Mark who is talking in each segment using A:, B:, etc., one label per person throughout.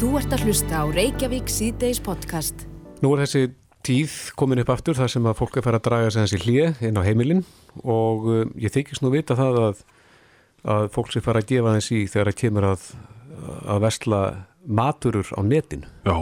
A: Þú ert að hlusta á Reykjavík síðdeis podcast.
B: Nú er þessi tíð komin upp aftur þar sem að fólk er fara að draga sig þessi hlið inn á heimilin og uh, ég þykist nú vita það að, að fólk sé fara að gefa þessi þegar það kemur að, að vestla maturur á netin.
C: Já,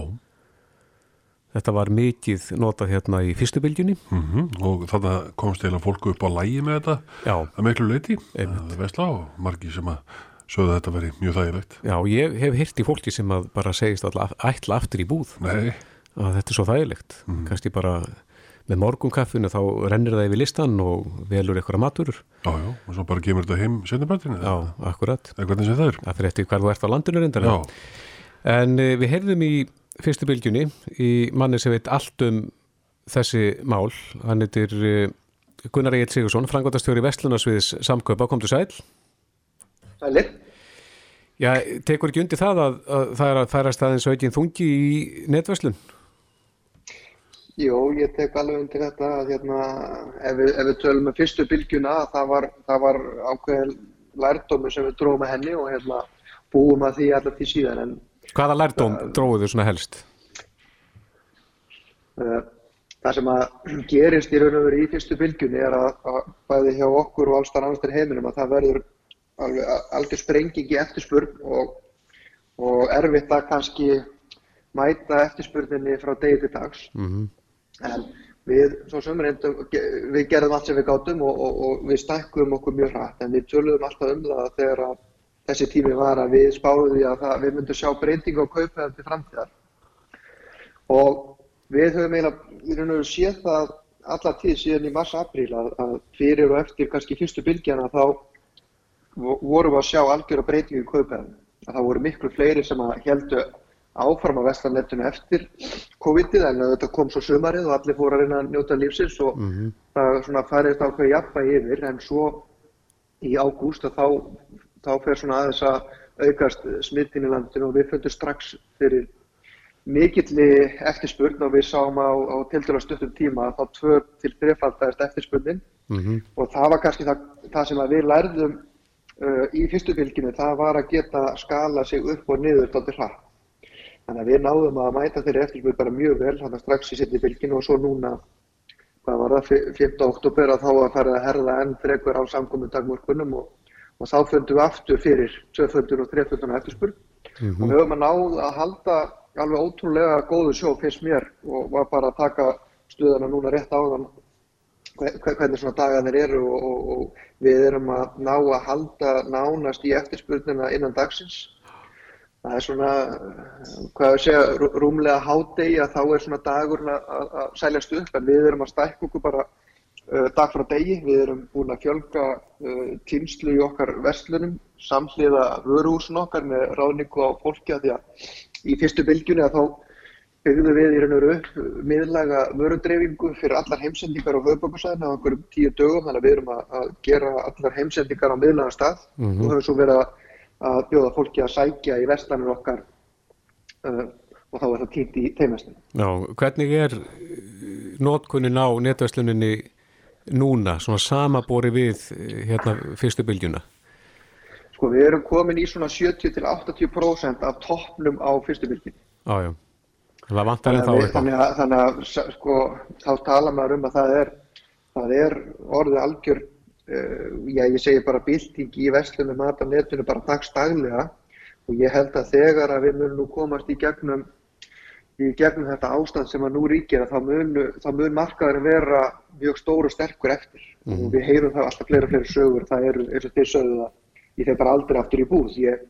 B: Þetta var mikið notað hérna í fyrstu bylgjunni.
C: mm og þannig komst eða fólku upp á lægi með þetta
B: Já,
C: að miklu leiti,
B: Einmitt.
C: að vesla og margi sem að sögðu að þetta veri mjög þægilegt.
B: já, ég hef hýrt í fólki sem að bara segist alltaf ætla aftur í búð
C: Nei,
B: að þetta er svo þægilegt.
C: Mhm.
B: Kannski bara með morgunkaffinu þá rennir það yfir listan og velur eitthvað maturur.
C: já, já, og svo bara kemur þetta heim setnabættinu,
B: Já, akkurat.
C: eða hvernig sem það er.
B: Það fyrir eftir hvar þú ert á landinu reyndar.
C: Já,
B: En uh, við heyrðum í fyrstu bylgjunni í manni sem veit allt um þessi mál. Hann heitir uh, Gunnar Egil Sigursson, frangvandastjóri Vestlunarsviðs samkaupa, kom til sæl.
D: Sælir.
B: Já, tekur ekki undir það að, að það er að færast aðeins aukinn þungi í netverslun?
D: Jú, ég tek alveg undir þetta að hérna, ef við, ef við tölum með fyrstu bylgjuna, það var, það var ákveðin lærdómi sem við dróðum með henni og hérna, búum að því allar til síðan. En
B: Hvaða lærdóm dróðu svona helst?
D: uh, það sem að gerist í raun og veru í fyrstu bylgjunni er að, að bæði hjá okkur og allstar annars til heiminum að það verður algjör sprenging í eftirspurn og, og erfitt að kannski mæta eftirspurninni frá degi til dags.
B: Mm
D: En við, reyndum, við gerðum allt sem við gátum og, og, og við stækkum okkur mjög hratt en við töluðum alltaf um það þegar að þessi tími var að við spáðum því að það, við myndum sjá breytingu á kaupæðum til framtíðar. Og við höfum eiginlega séð það alla tíð síðan í mars-apríl að, að fyrir og eftir kannski fyrstu bylgjana þá vorum við að sjá algjöra breytingu í kaupæðum. Það voru miklu fleiri sem að heldu áfram á vestlanetinu eftir COVID-ið en þetta kom svo sumarið og allir fóru að reyna að njóta lífsins og það svona færist ákveði jafnvægi yfir en svo í ágúst að þá, þá fer svona aðeins að aukast smittin í landinu og við föndum strax fyrir mikilli eftirspurn og við sáum á, á tildur stuttum tíma að þá tvör til þrefaldæðist eftirspurnin
B: -hmm.
D: og það var kannski það, það sem að við lærðum uh, í fyrstu bylginu, það var að geta skala sig upp og niður dálítið hratt. Þannig að við náðum að mæta þeirri eftirspurn bara mjög vel, þannig að strax í setni bylginu og svo núna, hvað var það, 5. oktober að þá að fara að herða enn frekur á samkominn dagmörkunum og, og þá fundum við aftur fyrir 2. og 3. eftirspurn og við höfum að náða að halda alveg ótrúlega góðu sjó fyrst mér og var bara að taka stöðuna núna rétt hve- hve- hvernig svona dagarnir eru og, og, og við erum að ná að halda nánast í eftirspurnina innan dagsins. Það er svona, hvað ég segja, rú- rúmlega hádegi að þá er svona dagurinn að, sæljast upp en við erum að stækka okkur bara uh, dag frá degi. Við erum búin að fjölga uh, tímslu í okkar verslunum, samhliða vöruhúsin okkar með ráðningu á fólki að því að í fyrstu bylgjunni að þá byggðum við í raun og veru upp miðlæga vörudreifingu fyrir allar heimsendingar á höfbökursæðinu á einhverjum tíu dögum þannig að við erum að, gera allar heimsendingar á miðlæga stað og höfum svo verið að, bjóða fólki að sækja í vestanir okkar uh, og þá er það týnt í teimestinu.
B: Já, hvernig er notkunin á netversluninni núna, svona samabori við eh, hérna fyrstu bylgjuna?
D: Sko við erum komin í svona 70-80% af toppnum á fyrstu bylgjunni.
B: Já, já. Það vantar en þá
D: Þannig þannig að, þannig að sko, þá tala maður um að það er, það er orðið algjör, uh, já ég segi bara bylting í verslunum mat á netinu bara dagstaglega og ég held að þegar að við munum nú komast í gegnum, í gegnum þetta ástand sem að nú ríkir að þá mun, mun markaðurinn vera mjög stór og sterkur eftir. Og við heyrum það alltaf fleira og fleira sögur, það eru eins og þeir sögðu það ég fer bara aldrei aftur í búð, ég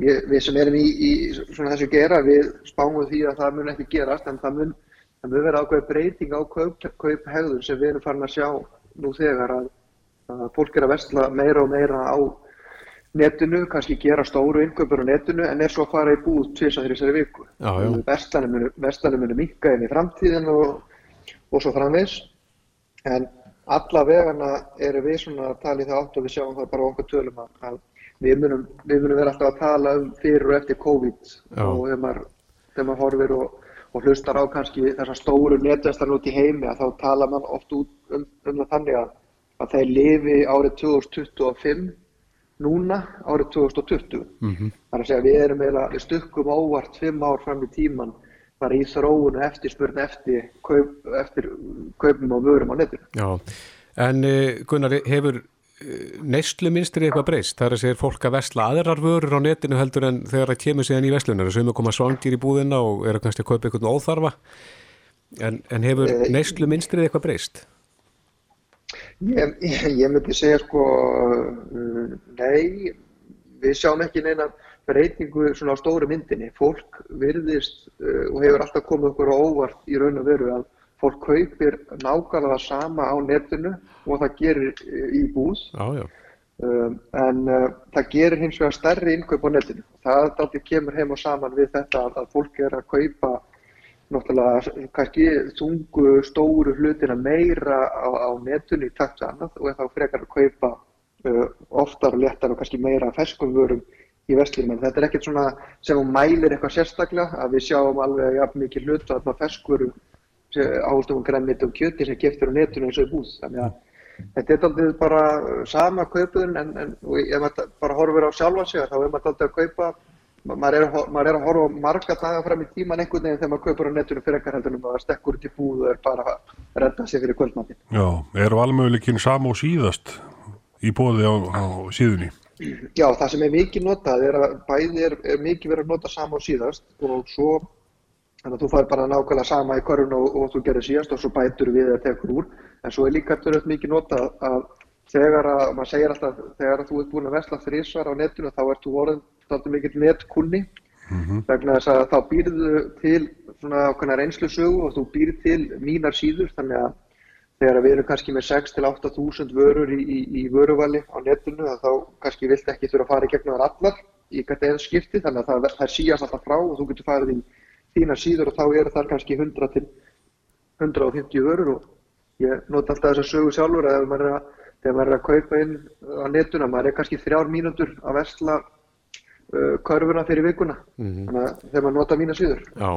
D: við, við sem erum í, í svona þessu gera, við spáum því að það mun ekki gerast, en það mun, það mun vera ákveð breyting á kaup, kauphegðun sem við erum farin að sjá nú þegar að, að fólk er að versla meira og meira á netinu, kannski gera stóru innkaupur á netinu, en er svo að fara í búð tvisa þessari viku.
B: Já, já.
D: Verslanir munu, verslanir munu minka inn í framtíðin og, og svo framvegs, en alla vegana eru við svona að tala í það átt og við sjáum það bara okkur tölum að, að við munum, við munum vera alltaf að tala um fyrir og eftir COVID
B: Já.
D: og þegar maður, þegar maður horfir og, og hlustar á kannski þessar stóru netvæstar út í heimi að þá tala mann oft út um, um það þannig að, að þeir lifi árið 2025 núna árið 2020.
B: Mhm.
D: Það er að segja við erum eiginlega, við stukkum óvart fimm ár fram í tíman bara í þróunu eftir spurn eftir, kaup, eftir kaupum og vörum á netinu.
B: Já, en uh, Gunnar, hefur uh, neysluminstri eitthvað breyst? Það er að segja fólk að vesla aðrar vörur á netinu heldur en þegar það kemur síðan í veslunar. Sumi koma svangir í búðina og eru kannski að kaupa eitthvað óþarfa. En, en hefur
D: Eh,
B: neysluminstrið eitthvað breyst?
D: Ég, ég, ég myndi segja sko, nei, við sjáum ekki neina breytingu svona á stóru myndinni. Fólk virðist uh, og hefur alltaf komið okkur óvart í raun og veru að fólk kaupir nákvæmlega sama á netinu og það gerir uh, í búð.
B: Já, já.
D: Um, en uh, það gerir hins vegar stærri innkaup á netinu. Það dálítið kemur heim og saman við þetta að, að fólk er að kaupa náttúrulega kannski þungu stóru hlutina meira á, á netinu í takt við annað og þá frekar að kaupa uh, oftar og léttar og kannski meira ferskum vörum í vestlunum. En þetta er ekkert svona sem hún mælir eitthvað sérstaklega að við sjáum alveg jafn mikið hlut að ferskurum áherslu um grænmeti og kjöti sem geftur á netinu eins og í búð. Þannig að Þetta er aldrei bara sama kaupuðin en, en og ef maður bara horfir á sjálfa sig þá er maður aldrei að kaupa, maður er, að- maður er að horfa marga daga fram í tíman einhvern veginn þegar maður kaupur á netinu fyrir ekkar heldur en maður stekkur út í búð og er bara að redda sig fyrir kvöldmattin.
C: Já, er valmöguleikin sama og síðast í bóði á, á síðunni?
D: Já, það sem er mikið notað er að bæði er, er mikið verið að nota sama og síðast og svo þannig að þú fær bara nákvæmlega sama í körun og, og þú gerir síðast og svo bætur við eða tekur úr en svo er líka tölvöld mikið notað að þegar að, maður segir alltaf þegar að þú ert búin að vesla þrísvar á netinu þá ert þú orðin þáttu mikill netkunni. Vegna þess að þá býrðu til svona ákveðna reynslu sögu og þú býrð til mínar síður þannig að þegar við erum kannski með 6 til 8 þúsund vörur í, í, í vöruvali á netinu þá kannski vilt ekki þurfa að fara í gegnum þar allar í hvert eða skipti þannig að það, það síast alltaf frá og þú getur farið í þínar síður og þá eru þar kannski 100 til 150 vörur og ég nota alltaf þessa sögu sjálfur að maður er að, þegar maður er að kaupa inn á netuna, maður er kannski þrjár mínútur að vesla uh, körfuna fyrir vikuna. Þannig að þegar maður nota mínar síður.
B: Já.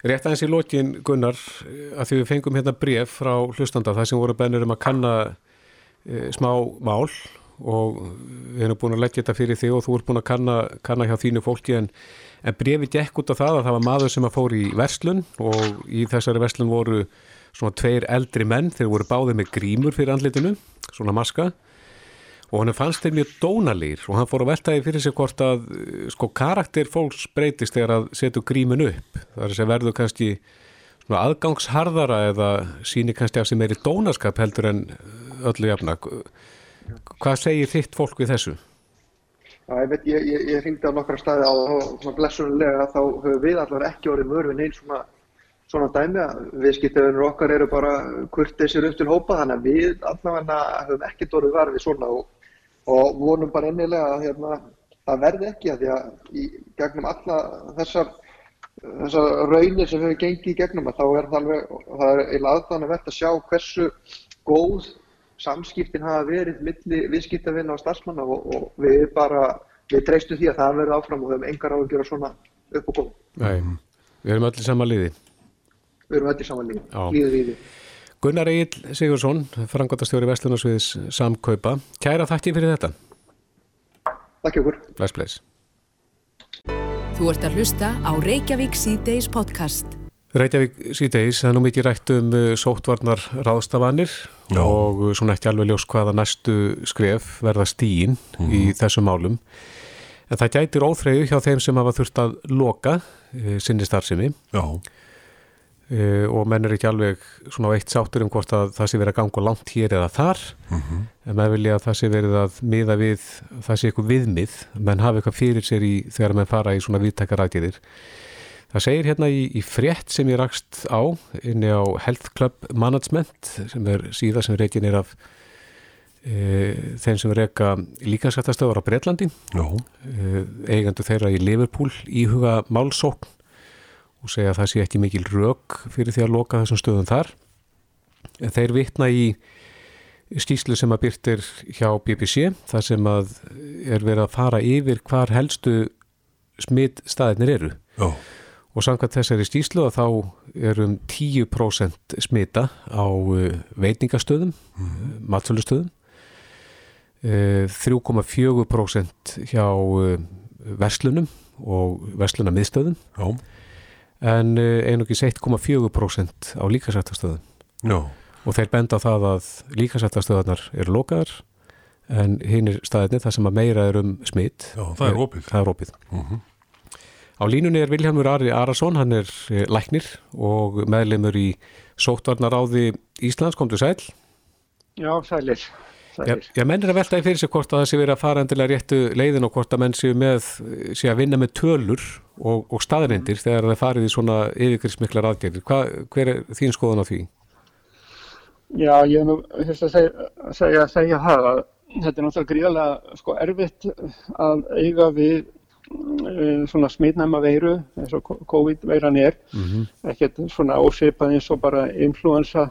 B: Rétt aðeins í lokin, Gunnar, að því við fengum hérna bref frá hlustanda, það sem voru bennir um að kanna e, smá mál og við erum búin að leggja þetta fyrir þig og þú ert búin að kanna, kanna hjá þínu fólki en, en brefi gekk út af það að það var maður sem að fór í verslun og í þessari verslun voru svona tveir eldri menn, þeir voru báðið með grímur fyrir andlitinu, svona maska. Og hann fannst þeir mjög dónalir og hann fór að veltaði fyrir sig hvort að eh, sko karakter fólks breytist þegar að setja grímun upp. Það er að segja verður kannski svona aðgangsharðara eða síni kannski af sem meiri dónaskap heldur en eh, öllu jafna. Hvað segir þitt fólk við þessu?
D: Já, ég veit, ég, ég, ég hringdi á nokkra staði á svona blessunulega þá höfum við allar ekki orðið mörfin einn svona, svona dæmi að viðskiptöfunir okkar eru bara kurteisir upp til hópa þannig að við allavega höfum ekkert orðið varfið svona og, og vonum bara innilega að hérna, það verði ekki að því að í gegnum alla þessar þessar raunir sem hefur gengið í gegnum að þá er það alveg, það er eiginlega aðdánavert að sjá hversu góð samskiptin hafa verið milli viðskiptavinna og starfsmanna og, og við bara, við treystum því að það verður áfram og við höfum engar á að gera svona upp og koma.
B: Nei, við erum í sama liði
D: Við erum öll í samanlíði,
B: Já.
D: líðið við því.
B: Gunnar Egil Sigursson, frangvandastjóri Vestlunarsviðis Samkaupa Kæra þakki fyrir þetta
D: Takk okkur.
B: Bless, bless
A: Þú ert að hlusta á Reykjavík C-Days podcast.
B: Reykjavík síðdeis, það er nú mikið rætt um uh, sóttvarnar ráðstafanir
C: Já.
B: og uh, svona ekki alveg ljós hvaða næstu skref verða stíin í þessum málum. En það gætir óþreyju hjá þeim sem hafa þurft að loka uh, sinni starfsemi
C: Já,
B: uh, og menn er ekki alveg svona á eitt sáttur um hvort að það sé verið að ganga langt hér eða þar. En maður vilja að það sé verið að miða við, það sé eitthvað viðmið, menn hafa eitthvað fyrir sér í þegar menn fara í svona viðtækar aðgerðir. Það segir hérna í, í frétt sem ég rakst á inni á Health Club Management sem er síða sem reikin er af e, þeim sem reyka líkansættastöðar á Breitlandi e, eigendu þeirra í Liverpool íhuga málsókn og segja að það sé ekki mikil rök fyrir því að loka þessum stöðum þar. En þeir vitna í skýslu sem að byrtir hjá BBC þar sem að er verið að fara yfir hvar helstu smitt staðinir eru.
C: Já,
B: og samkvæmt þessari skýslu að þá er um 10% smita á uh, veitingastöðum, mm. matsölustöðum. Eh, 3,4% hjá eh, verslunum og verslunamiðstöðum
C: Já,
B: en eh, einungis 1,4% á líkasættastöðum
C: já,
B: og þeir benda á það að líkasættastöðarnar eru lokaðar en hinn er staðinni það sem að meira er um smitt
C: já, það er opið.
B: það er opið
C: Mhm.
B: á línunni er Vilhelmur Ari Arason hann er eh, læknir og meðlemur í sóttvarnaráði Íslands, komdu sæl
E: Já, sælir.
B: Já, já, menn er að veltaði fyrir sig hvort að það sé verið að fara endilega réttu leiðin og hvort að menn séu með, séu að vinna með tölur og, og staðarindir þegar það farið í svona yfirgrismiklar aðgerðir. Hver er þín skoðan á því?
E: Já, ég er nú fyrst að segja, segja, segja það að þetta er náttúrulega gríðarlega sko, erfitt að eiga við uh, svona smitnæma veiru eins og COVID-veiran er
B: Mm
E: ekkert svona ósipað eins og bara influensa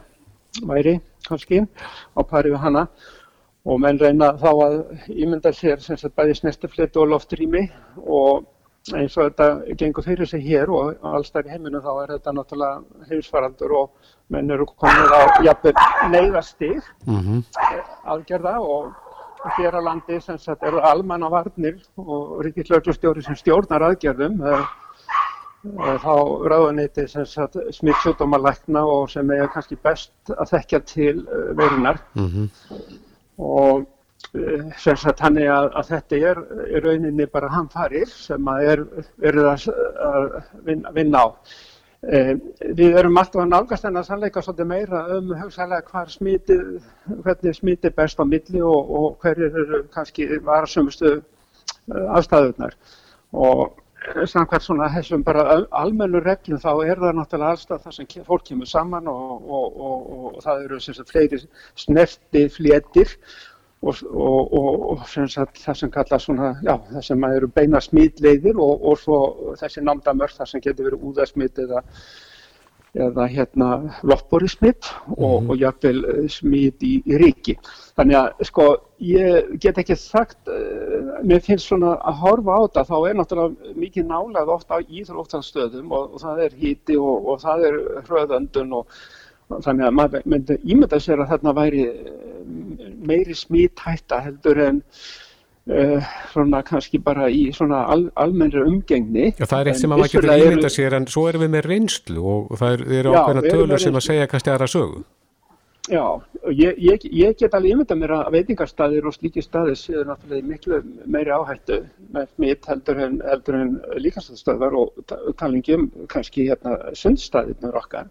E: væri kannski á pari við hana og menn reyna þá að ímynda sér sem sagt bæði snertifletu og loftrými. Og eins og þetta gengur fyrir sig hér og allstæðar í heiminu þá er þetta náttúrulega heimsfaraldur og menn eru komin á jafnvel neyðastig
B: -hmm.
E: aðgerða og hér á landi sem sagt eru almanna varnir og ríkislauglustjóri sem stjórnar aðgerðum. Eh, eh, þá ráðuneytið sem sagt smittsjúdómalækna og sem er kannski best að þekkja til eh, veirunar og eh, sem sagt þannig að, að þetta er í rauninni bara hamfarir sem að er verið að, vinna, vinna á. Eh, við erum alltaf að nálgast en að sannleika svolítið meira um hugsaðlega hvar smítið, hvernig smítið best á milli og, og hverjir eru kannski varasumustu afstæðunar og eh, samkvæmt svona þessum bara al- almennu reglum þá er það náttúrulega allstað það sem fólk kemur saman og, og, og, og það eru sem sagt fleiri snerti fléttir og, sem sagt, það sem kalla svona, já, það sem eru beina smítleiðir og, svo þessi námdamörk það sem getur verið úðasmít eða, eða hérna loftbóri smít og, og jafnvel eh, smít í, í ríki. Þannig að sko ég get ekki sagt, uh, mér finnst svona að horfa á þetta, þá er náttúrulega mikið nálað ofta á íþróttastöðum og, og það er híti og, og það er hröðöndun og þannig að maður myndi ímynda sér að þarna væri eh, meiri smíthætta heldur en uh, svona kannski bara í svona al, almennri umgengni.
B: Já, það er eitt sem að maður getur ímynda sér en svo erum við með reynslu og það er- eru ákveðna tölur sem að segja kannski aðra sögu.
E: Já, ég, ég, ég get alveg ímynda mér að veitingarstaðir og slíkir staðir séu náttúrulega miklu meiri áhættu með smitt heldur en, en líkastastöðvar og ta- talingi um kannski hérna sundstaðirnur okkar.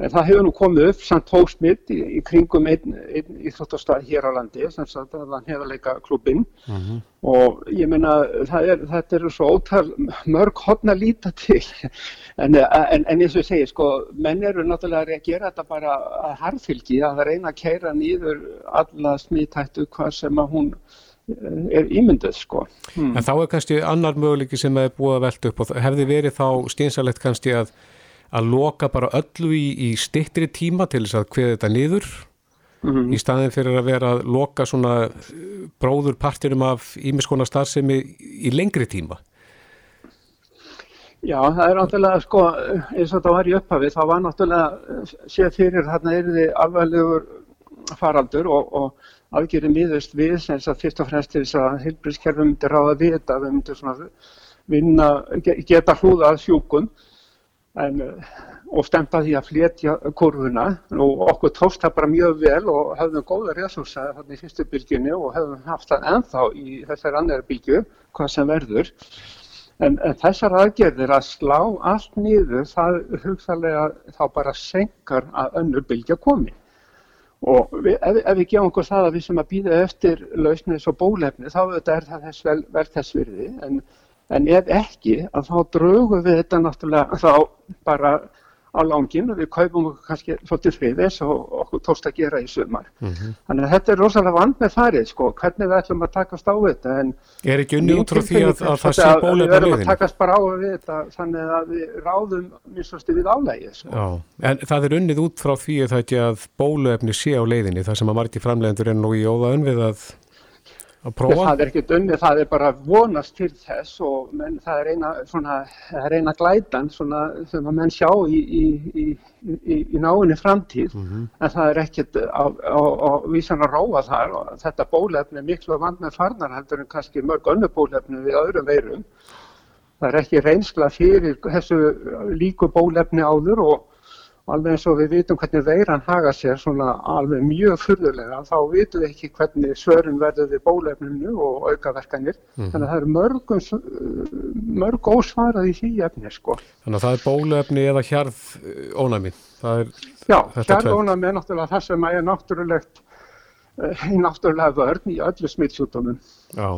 E: En það hefur nú komið upp samt hósmitt í, í kringum einn, einn íþróttastað hér á landi, sem sagt að hann hefur leika klubbinn og ég meina er, þetta eru svo ótal mörg hodna líta til. En, en, en eins og ég segi sko menn eru náttúrulega að gera þetta bara að harfylgi að reyna að keira nýður alla smítættu hvað sem að hún eh, er ímynduð sko. Hmm.
B: En þá er kannski annar möguleiki sem er búið að velta upp og hefði verið þá steinsalegt kannski að, að loka bara öllu í, í stittri tíma til þess að kveða þetta niður í staðin fyrir að vera að loka svona eh, bróður partinum af ímiskona starfsemi í lengri tíma.
E: Já, það er náttúrulega sko eins og það var í upphafi þá var náttúrulega eh, séð fyrir þarna er þið alvarlegur faraldur og, og aðgerið miðust við sem sagt fyrst og fremst til þess að heilbríðskerfum myndi ráða við þetta, við myndum svona vinna, ge- geta hlúða að sjúkum en, eh, og stemta því að flétja kurvuna og okkur tókst það bara mjög vel og höfðum góða resursa þarna í fyrstu bylgjunni og höfum haft það ennþá í þessari annari bylgju, hvað sem verður. En, en þessar aðgerðir að slá allt niður, það hugsalega þá bara senkar að önnur bylgja komi. Og við, ef, ef við gefum okkur það að við sem að býða eftir lausnið svo bólefni, þá er það þess vel, vel þess virði. En, en ef ekki, að þá draugum við þetta náttúrulega þá bara á langin og við kaupum okkur kannski svolítið friðis og okkur tókst að gera í sumar. Þannig að þetta er rosalega vand með farið, sko, hvernig við ætlum að takast á þetta. En
B: Er ekki unni út frá því að, að það sé
E: Þetta- Við
B: bólefna
E: verðum að takast bara á við þetta þannig að við ráðum minnst við álægi. Sko.
B: Já, en það er unnið út frá því að að bóluefni sé á leiðinni, það sem að margir framleiðendur er nú í óðaun við að?
E: Það er ekkert unni, það er bara vonast til þess og menn, það er eina, svona, er eina glætan svona, sem að menn sjá í, í, í, í náinni framtíð
B: Mhm.
E: en það er ekkert á, á, á vísan að róa þar og þetta bólefni er miklu vand með farnar heldur en kannski mörg önnu bólefni við öðrum veirum. Það er ekki reynsla fyrir þessu líku bólefni áður og alveg eins og við vitum hvernig veiran haga sér svona alveg mjög furðulega þá vitum við ekki hvernig svörun verður við bólefninu og aukaverkanir þannig að það er mörgum mörg ósvarað í því efni sko.
B: Þannig að það er bóluefni eða hjarð ónæmi.
E: Já,
B: tvennt.
E: hjarðónam er náttúrulega það sem er náttúrulegt eh, í náttúrulega vörn í öllu smittsjúkdómum.
B: já,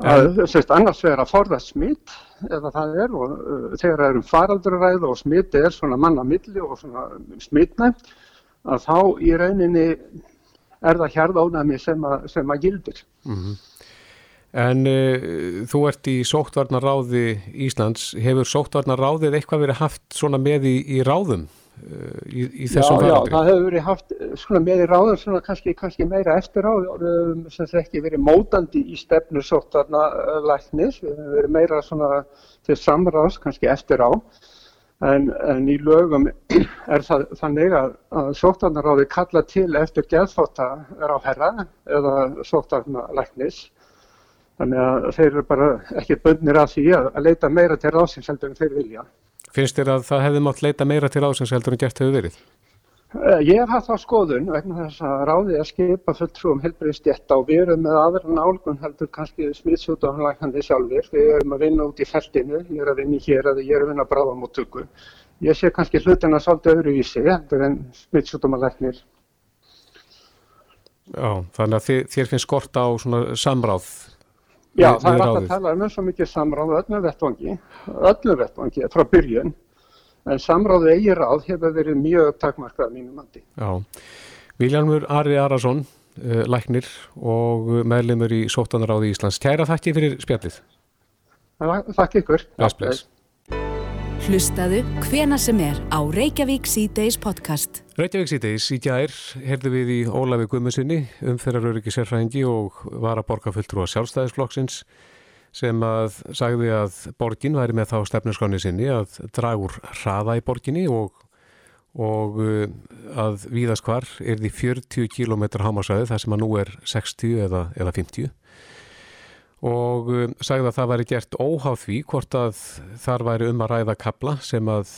E: sérst annars vegar að forða smitt eða það er og uh, þegar það eru faralduræð og smitt er svona manna milli og svona smittnæmt að þá í rauninni er það hjarðónami sem, sem að gildir.
B: en uh, þú ert í sóttvarnaráði Íslands. Hefur sóttvarnaráðið eitthvað verið haft svona með í, í ráðum í, í
E: Já,
B: þessum
E: já,
B: faraldri?
E: það hefur verið haft eh, svona með í ráðum svona kannski, kannski meira eftir á, höfum sem sagt ekki verið mótandi í stefnu sóttarna læknis, við höfum verið meira svona til samráðs kannski eftir á. En, en í lögum er það þannig að, að sóttarnaráði kalla til eftir geðþótta ráðherra eða sóttarnalæknis. Þannig að þeir eru bara ekki bundnir að því að, að leita meira til ráðsins heldur en þeir vilja.
B: Finnst þér að það hefði mátt leita meira til ásins heldur en gert hefur verið?
E: Eh, Ég hef haft þá skoðun vegna þess að ráðið að skipa fulltrúum helbriðstjætta og við erum með aðra nálgun heldur kannski smittsjúkdómlæknandi sjálfur. Við erum að vinna út í feltinu, ég er að vinna hér eða ég er að vinna að bráða móttöku. Ég sé kannski hlutina svolítið öðruvísi heldur en smittsjúkdómalæknir.
B: Já, þannig að þér finnst skort á svona samráð
E: Já,
B: við-
E: það er alltaf að tala um svo mikið samráð öllum vettvangi, öllum vettvangi frá byrjun. En samráðu eigi ráð hefur verið mjög takmarkað að mínum mandi.
B: Já, Viljanmur Ari Arason, uh, læknir og meðlimur í sóttvarnaráði Íslands. Kæra þakki fyrir spjallið.
E: Þakk ykkur.
B: Bless.
A: Hlustaðu hvena sem er á Reykjavík C-Days podcast.
B: Reykjavík síðdeis í gær heyrðu við í Ólafi Guðmusinni, umferðaröryggi sérfræðingi og var að borga fulltrúa sjálfstæðisflokksins sem að sagði að borgin væri með þá stefnuskáni sinni að draga úr hraða í borginni og, og uh, að víðast hvar er því 40 km hámasæði þar sem að nú er 60 eða, eða 50 og uh, sagði að það væri gert óháð því hvort að þar væri um að ræða kabla sem að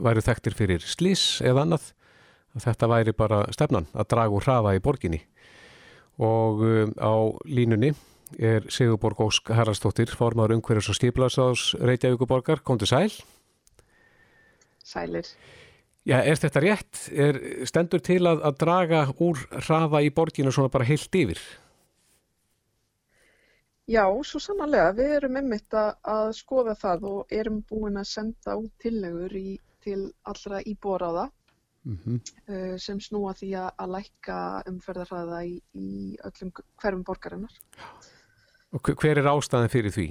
B: væri þekktir fyrir slís eða annað að þetta væri bara stefnan að draga úr hraða í borginni og um, á línunni er Sigurborg Ósk Haraldsdóttir formaður umhverjus og skiplaðsás Reykjavíkuborgar, komdu sæl
F: Sælir.
B: Já, er þetta rétt? Er, stendur til að, að draga úr hraða í borginu svona bara heilt yfir?
F: Já, svo sannarlega. Við erum einmitt að, að skoða það og erum búin að senda út tillegur í, til allra íbúaráða
B: Mm
F: uh, sem snúa því að, að lækka umferðarhraða í, í öllum hverfum borgarinnar.
B: Og hver- er ástæðan fyrir því?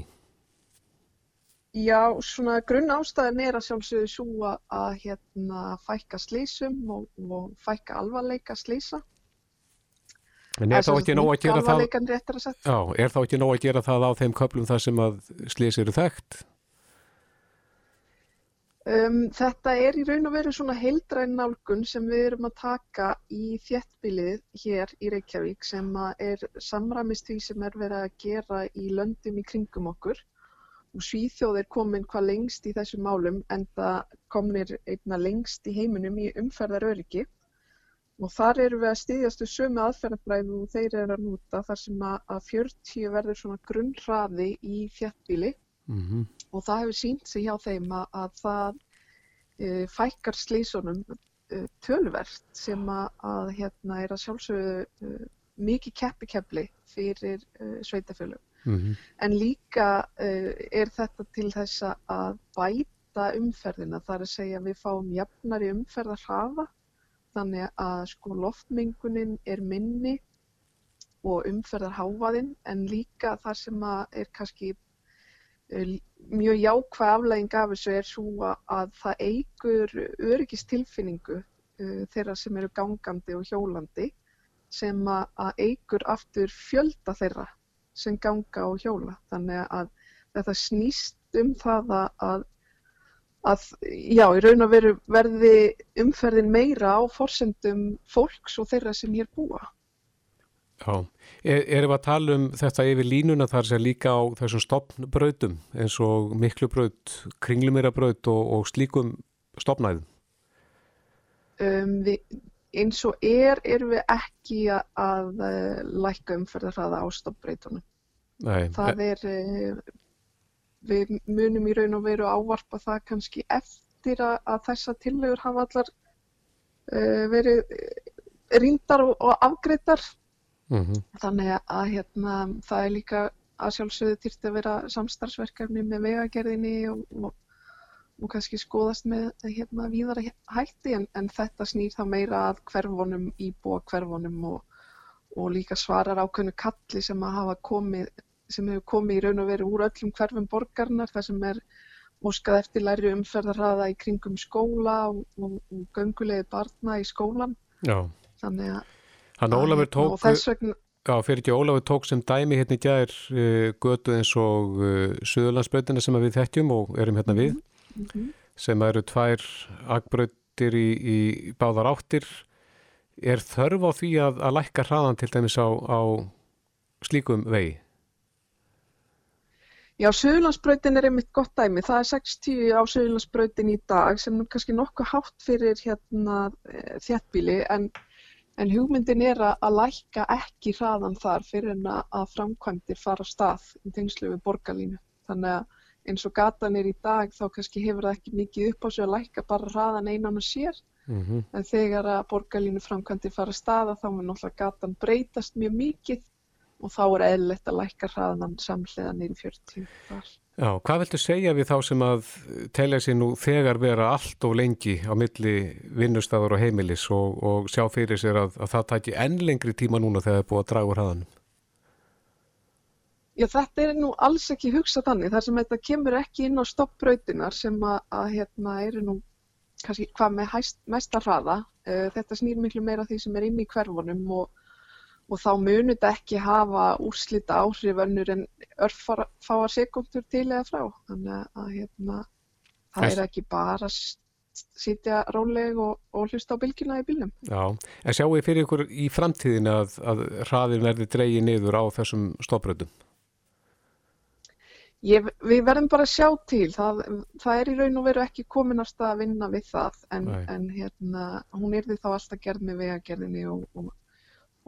F: Já, svona grunn ástæðan er að sjálfsögðu svo að, að hérna, fækka slísum og, og fækka alvarleika slísa.
B: En er þá ekki nóg að gera það? Já, er þá ekki nóg að gera það á þeim köplum þar sem að slís eru þekkt?
F: Um, þetta er í raun og veru svona heildræn nálgun sem við erum að taka í þéttbílið hér í Reykjavík sem er samramist því sem er verið að gera í löndum í kringum okkur og Svíþjóð er komin hvað lengst í þessum málum en það komnir einna lengst í heiminum í umferðaröryggi og þar erum við að styðjast við sömu aðferðafræðu og þeir eru að nota þar sem að, að 40 verður svona grunnhraði í þéttbíli
B: Mm
F: og það hefur sínt sig hjá þeim að, að það uh, fækkar slísunum uh, tölvert sem að, að hérna er að sjálfsögðu uh, mikið keppikepli fyrir uh, sveitafjölum.
B: -hmm.
F: En líka uh, er þetta til þess að bæta umferðina, það er að segja við fáum jafnari umferðarhafa þannig að sko loftmengunin er minni og umferðarháfaðinn en líka þar sem er kannski uh, mjög jákvæð aflæðing af þessu er svo að, að það eigur öryggistilfinningu uh, þeirra sem eru gangandi og hjólandi sem að eigur aftur fjölda þeirra sem ganga og hjóla. Þannig að þetta snýst um það að, að já, í raun og veru verði umferðin meira á forsendum fólks og þeirra sem hér búa.
B: Já, er, erum við að tala um þetta yfir línuna þar sem líka á þessum stopnbrautum eins og miklubraut, kringlumirabraut og, og slíkum stopnæðum?
F: Um, við, eins og er, erum við ekki að, að uh, lækka umferðarhraða á stopnbrautunum.
B: Nei,
F: Það er, uh, við munum í raun og veru ávarpa það kannski eftir að, að þessa tillögur hafa allar uh, verið rýndar og, og afgreitar
B: mm -hmm.
F: Þannig að hérna, það er líka að sjálfsögðu týrt að vera samstarfsverkefni með vegagerðinni og, og, og kannski skoðast með hérna, víðara hætti en, en þetta snýr þá meira að hverfunum, íbúa hverfunum og, og líka svarar ákveðnu kalli sem að hafa komið, sem hefur komið í raun og veru úr öllum hverfum borgarnar þar sem er óskað eftir læri umferðarraða í kringum skóla og göngulegi barna í skólan.
B: Já.
F: Þannig að
B: Hann Ólafur tók,
F: vegna...
B: já, fyrir ekki Ólafur tók sem dæmi hérna í gær uh, götu eins og uh, Suðurlandsbröðina sem við þekkjum og erum hérna við,
F: mm -hmm.
B: sem eru tvær agbröðir í, í báðar áttir. Er þörf á því að, að lækka hraðan til dæmis á, á slíkum vegi?
F: Já, Suðurlandsbröðin er einmitt gott dæmi. Það er 60 á Suðurlandsbröðin í dag sem er kannski nokkuð hátt fyrir hérna þjættbíli en En hugmyndin er að lækka ekki hraðan þar fyrir en að framkvæmdir fara stað í tengslu við borgarlínu. Þannig að eins og gatan er í dag þá kannski hefur það ekki mikið upp á sig að lækka bara hraðan einan og sér.
B: Mm -hmm.
F: En þegar að borgarlínu framkvæmdir fara stað þá mun náttúrulega gatan breytast mjög mikið og þá er eðlilegt að lækka hraðan samhliða nýri 40 þar.
B: Já, hvað viltu segja við þá sem að telja sér nú þegar vera allt og lengi á milli vinnustafur og heimilis og, og sjá fyrir sér að, að það tæti enn lengri tíma núna þegar það er búið að draga úr hraðanum?
F: Já, þetta er nú alls ekki hugsað þannig þar sem þetta kemur ekki inn á stoppbrautinar sem að, að hérna eru nú kannski hvað með hæst, mesta hraða. Þetta snýr miklu meira því sem er inn í hverfunum og og þá munur þetta ekki hafa úrslita áhrif önnur en örfáar sekundur til eða frá. Þannig að hérna, það er ekki bara sitja róleg og, og hlusta á bylgjuna í bylnum.
B: Já, en sjáu þið fyrir ykkur í framtíðin að, að hraðin verði dreyið niður á þessum stoppröðum?
F: Ég, við verðum bara að sjá til, það, það er í raun og veru ekki kominast að vinna við það en, en hérna, hún er því þá alltaf gerð með vegagerðinni og, og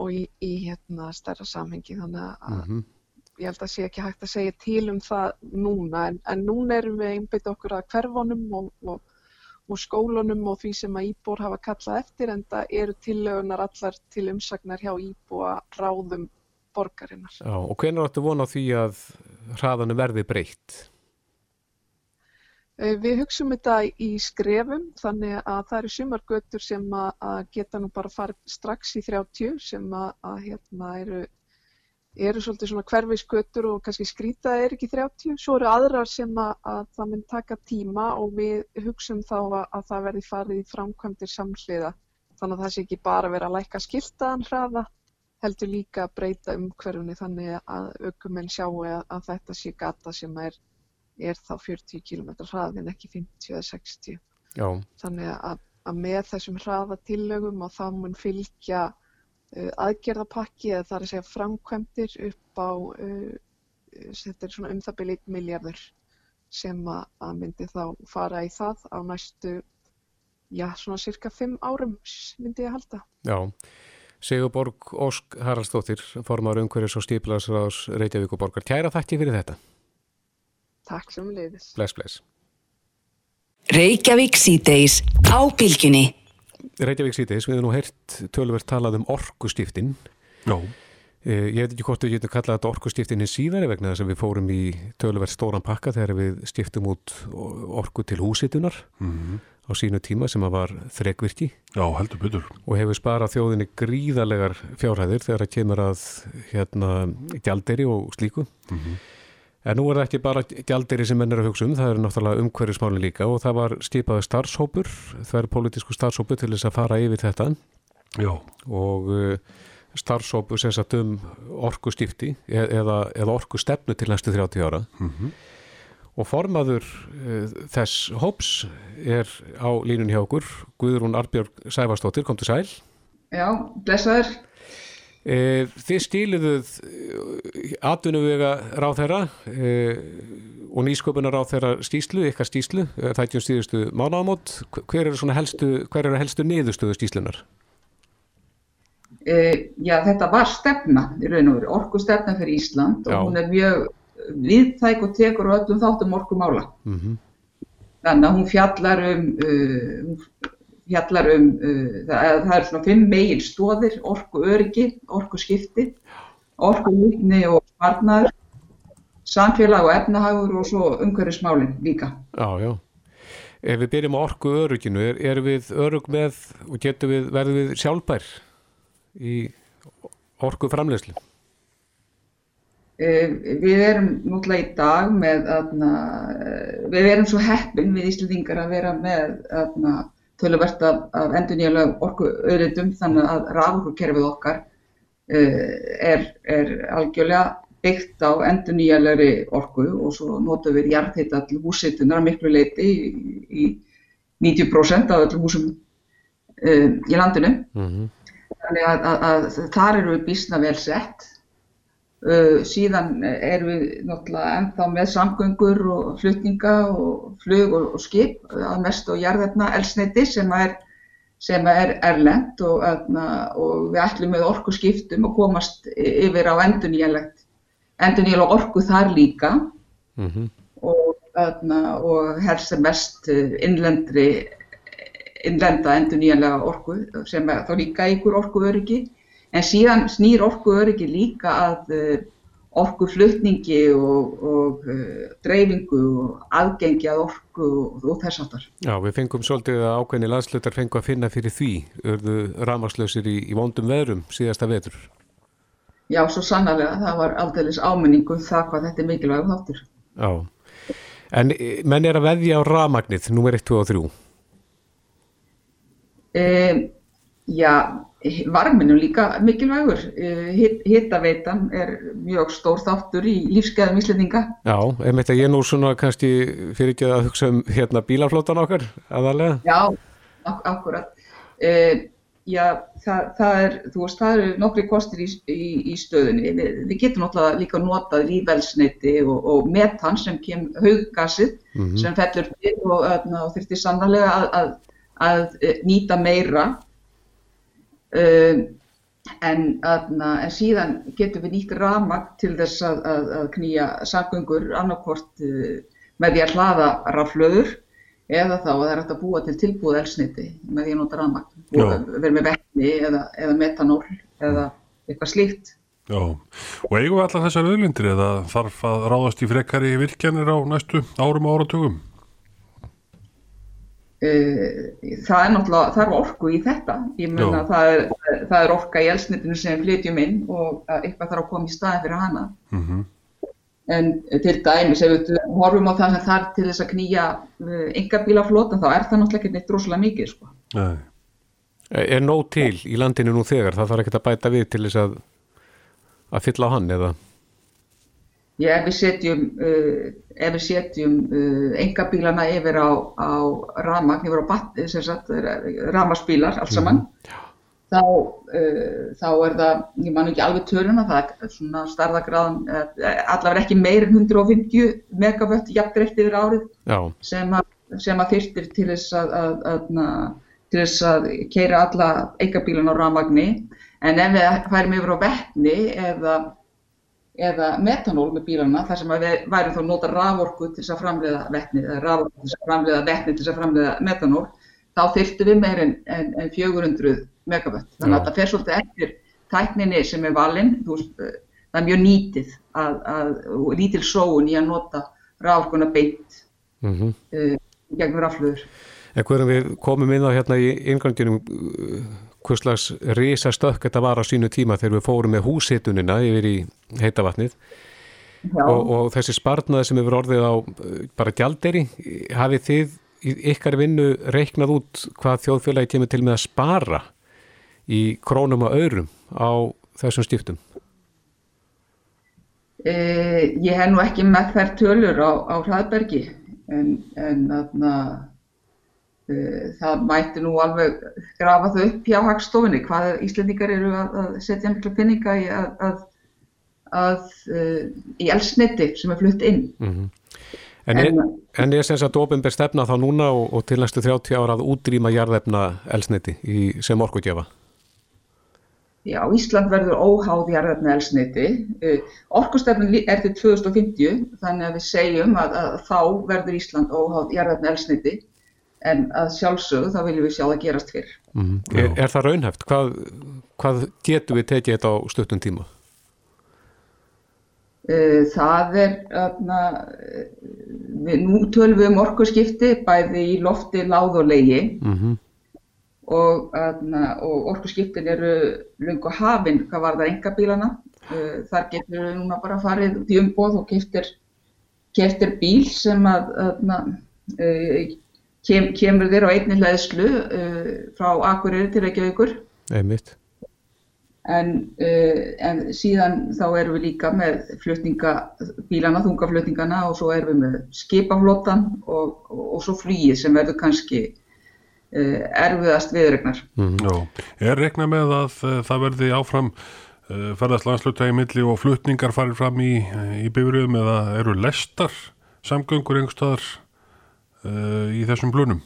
F: og í, í hérna stærra samhengi þannig að
B: mm -hmm.
F: ég held að sé ekki hægt að segja til um það núna en, en núna erum við einbeitt okkur að hverfunum og, og, og skólunum og því sem að íbúr hafa kallað eftir en það eru tillögunar allar til umsagnar hjá íbúa ráðum borgarinnar.
B: Já, og hvernig áttu vona á því að hraðanu verði breytt?
F: Við hugsaum þetta í skrefum þannig að það eru sumargötur sem að geta nú bara farið strax í 30 sem að, að hérna eru, eru svolítið svona hverfisgötur og kannski skrýtaði er ekki 30. Svo eru aðrar sem að, að það mun taka tíma og við hugsaum þá að, að það verði farið í framkvæmdir samhliða. Þannig að það sé ekki bara verið að læka skiltaðan hraða heldur líka að breyta umhverfunni þannig að aukumenn sjáu að þetta sé gata sem er er þá 40 km hraðin ekki 50 eða 60
B: Já.
F: þannig að, að með þessum hraðatillögum og þá mun fylgja uh, aðgerðapakki eða það er að segja framkvæmdir upp á uh, þetta er svona um það byrja 1 miljardur sem að, að myndi þá fara í það á næstu já svona cirka 5 árum myndi ég halda
B: Já Sigurborg Ósk Haraldsdóttir formar umhverjus og stíplaðsraðs Reykjavík og borgar. Kæra þakki fyrir þetta
F: Takk sem leiðis.
B: Bless, bless.
A: Reykjavík síðdeis á bylginni.
B: Reykjavík síðdeis, við hefum nú heyrt tölverð talað um orkustiftin.
C: Já.
B: Ég veit ekki hvort við getum kallað þetta orkustiftinni síðari vegna þess að við fórum í tölverð stóran pakka þegar við stiftum út orku til húsitunar
C: mm -hmm.
B: á sínu tíma sem að var þrekvirki.
C: Já, heldur byttur.
B: Og hefur sparað þjóðinni gríðalegar fjárhæðir þegar það kemur að hérna gjalderi og slíku.
C: Mm -hmm.
B: En nú er það ekki bara gjalderi sem menn er að hugsa um, það er náttúrulega umhverjusmáli líka og það var stipaði starfshópur, það er politísku starfshópur til þess að fara yfir þetta.
C: Já.
B: og uh, starfsópu sem sagt um orku stifti eða, eða orku stefnu til næstu 30 ára. Og formaður uh, þess hóps er á línun hjá okkur Guðrún Arbjörg Sæfarstóttir, kom til sæl.
G: Já, blessaður
B: Þið stíluðuð atvinnuvega ráð þeirra eh, og nýsköpunar ráð þeirra stíslu, ykkar stíslu, eh, það er ekki um stíðustu mánámót. Hver eru helstu, hver eru helstu niðurstöðu stíslunar?
G: Já, þetta var stefna í raun og veru, orkustefna fyrir Ísland og
B: Já.
G: hún er mjög viðtæk og tekur öllum þáttum orkumála
B: Mm
G: þannig að hún fjallar um uh, hún fjallar um uh, það, það er svona fimm megin stóðir orku öryggi, orku skipti orku líkni og sparnar samfélag og efnahagur og svo umhverfismálin líka
B: Já, já. Ef við byrjum á orku öruginu, er, er við örug með og getum við, verðum við sjálfbær í orku framleyslu?
G: Eh, Við erum nútlega í dag með, aðna, við erum svo heppin við Íslandingar að vera með aðna, töluvert af, af endurnýjulega orku auðvitað þannig að raforkukerfið okkar uh, er, er algjörlega byggt á endurnýjulegri orku og svo notum við jarðhita til húsitunar miklu leiti í, í 90% af öllum húsum uh, í landinu.
B: Mm
G: Þannig að, að, að þar eru við býsna vel sett. Uh, síðan erum við náttúrulega ennþá með samgöngur og flutninga og flug og, og skip að mest og jarðefna elsneiti sem er, sem er erlend og, aðna, og við ætlum með orku skiptum og komast yfir á endurnýjanlegt endurnýjanlega orku þar líka
B: -hmm.
G: og, aðna, og helst sem mest uh, innlendri innlenda endurnýjanlega orku sem er þá líka ykkur orkuöryggi en síðan snýr orkuöryggi líka að uh, orkuflutningi og, og uh, dreifingu og aðgengi að orku og, og þess aftar.
B: Já, við fengum svolítið að ákveðni landslutar fengu að finna fyrir því, urðu rafmagnslausir í, í vondum veðrum síðasta veður.
G: Já, svo sannarlega, það var aldeilis áminningu um það hvað þetta er mikilvæg þáttur.
B: Já, en eh, menn er að veðja á rafmagnið, númer 1, 2 og 3.
G: E, já, varminu líka mikilvægur. E, Hittaveitan er mjög stór þáttur í lífsgæðum Íslendinga.
B: Já, einmitt að ég nú svona kannski fyrir ekki að hugsa um hérna bílaflótan okkar, aðalega.
G: Já, ak akkurat. E, já, það, það er, þú veist, það eru nokkri kostir í, í, í stöðunni. Vi, við getum náttúrulega líka notað lífelsneiti og, og metan sem kem hauggasið
B: Mhm.
G: sem fellur til og, öðna, og þurfti sannarlega að, að, að eh, nýta meira. Um, en, aðna, en síðan getum við nýtt rafmagn til þess að, að, að knýja samgöngur annarkvort uh, með því að hlaða raflöður eða þá að það er hægt að búa til tilbúið elsniti með því að nota og vera með vetni eða, eða metanól eða eitthvað slíkt.
C: Já, og eigum við allar þessar auðlindir eða þarf að ráðast í frekari virkjanir á næstu árum og áratugum?
G: Uh, það er náttúrulega, það er orku í þetta, ég meina
C: Já.
G: það er, það er orka í elsnitinu sem flytjum inn og að eitthvað þarf að koma í staðin fyrir hana.
C: Mm
G: En til dæmis, ef við horfum á það sem þarf til þess að knýja uh, engabílaflota, þá er það náttúrulega ekki neitt rosalega mikið, sko.
C: Nei,
B: Er nóg til í landinu nú þegar, það þarf ekkert að bæta við til þess að, að fylla á hann eða?
G: Já, ef við setjum, uh, setjum uh, engabílana yfir á, á ramagn, yfir á bat, sem sagt, ramaspílar alls saman, þá, uh, þá er það, ég man ekki alveg töluna, það er svona starðagráðan, allavega ekki meir en 150 megavött jafndreift yfir árið
B: Já,
G: sem að, sem að þyrftir til þess að, að, að, að til þess að keira alla engabílana á ramagni, en ef við færum yfir á vettni eða eða metanól með bílana þar sem að við værum þá að nota raforku til þess að framleiða vetni eða raforku til þess að framleiða vetni til þess að framleiða metanól þá þyrftum við meir en, en, en 400 megavött. Þannig að það fer svolítið eftir tækninni sem er valinn. Eh, Það er mjög nýtið að, að, og lítil sóun í að nota raforkuna beint
B: mm
G: uh, gegnum rafluður.
B: En hverjum við komum inn á hérna í inganginum hvers slags risa stökk þetta var á sínu tíma þegar við fórum með húshitunina yfir í heitavatnið og, og þessi sparnaði sem hefur orðið á eh, bara gjalderi, hafið þið ykkar vinnu reiknað út hvað þjóðfélagi kemur til með að spara í krónum og aurum á þessum stiftum?
G: E, ég hef nú ekki með þær tölur á, á hraðbergi en, en þarna, e, það mætti nú alveg grafa þau upp hjá hagstofinni hvað Íslandingar eru að, að setja miklu pinninga í að, að, að e, í elsniti sem er flutt inn.
B: Mm -hmm. En er, en er sem sagt ofinbér stefna þá núna og, og til næstu 30 ára að útrýma jarðefna elsniti í, sem orkugjafa?
G: Já, Ísland verður óháð jarðarna elsniti. Uh, Orkustefnun er til 2050 þannig að við segjum að, að þá verður Ísland óháð jarðarna elsniti en að sjálfsögðu þá viljum við sjá það gerast fyrr.
B: Mm -hmm. er, er það raunhæft? Hvað, hvað getur við tekið þetta á stuttum tíma?
G: Uh, það er, aðna, við, nú tölum við um orkuskipti bæði í lofti, láð og leiði. Mm -hmm og, og orkuskiptin eru lungu hafinn hvað var það enga bílana uh, þar getur við núna bara farið út í umboð og keftir, keftir bíl sem að, uh, kem, kemur þér á einni hlæðslu uh, frá Akureyri til Reykjavíkur
B: einmitt
G: En, uh, en síðan þá erum við líka með flutningabílana, þungaflutningana og svo erum við með skipaflottan og, og, og svo flýið sem verður kannski Eh, erfiðast viðregnar.
C: Mm. Er regna með að uh, það verði áfram uh, ferðast landslutægi milli og flutningar farir fram í, í bifröðum eða eru lestar samgöngur einhverstaðar uh, í þessum blunum?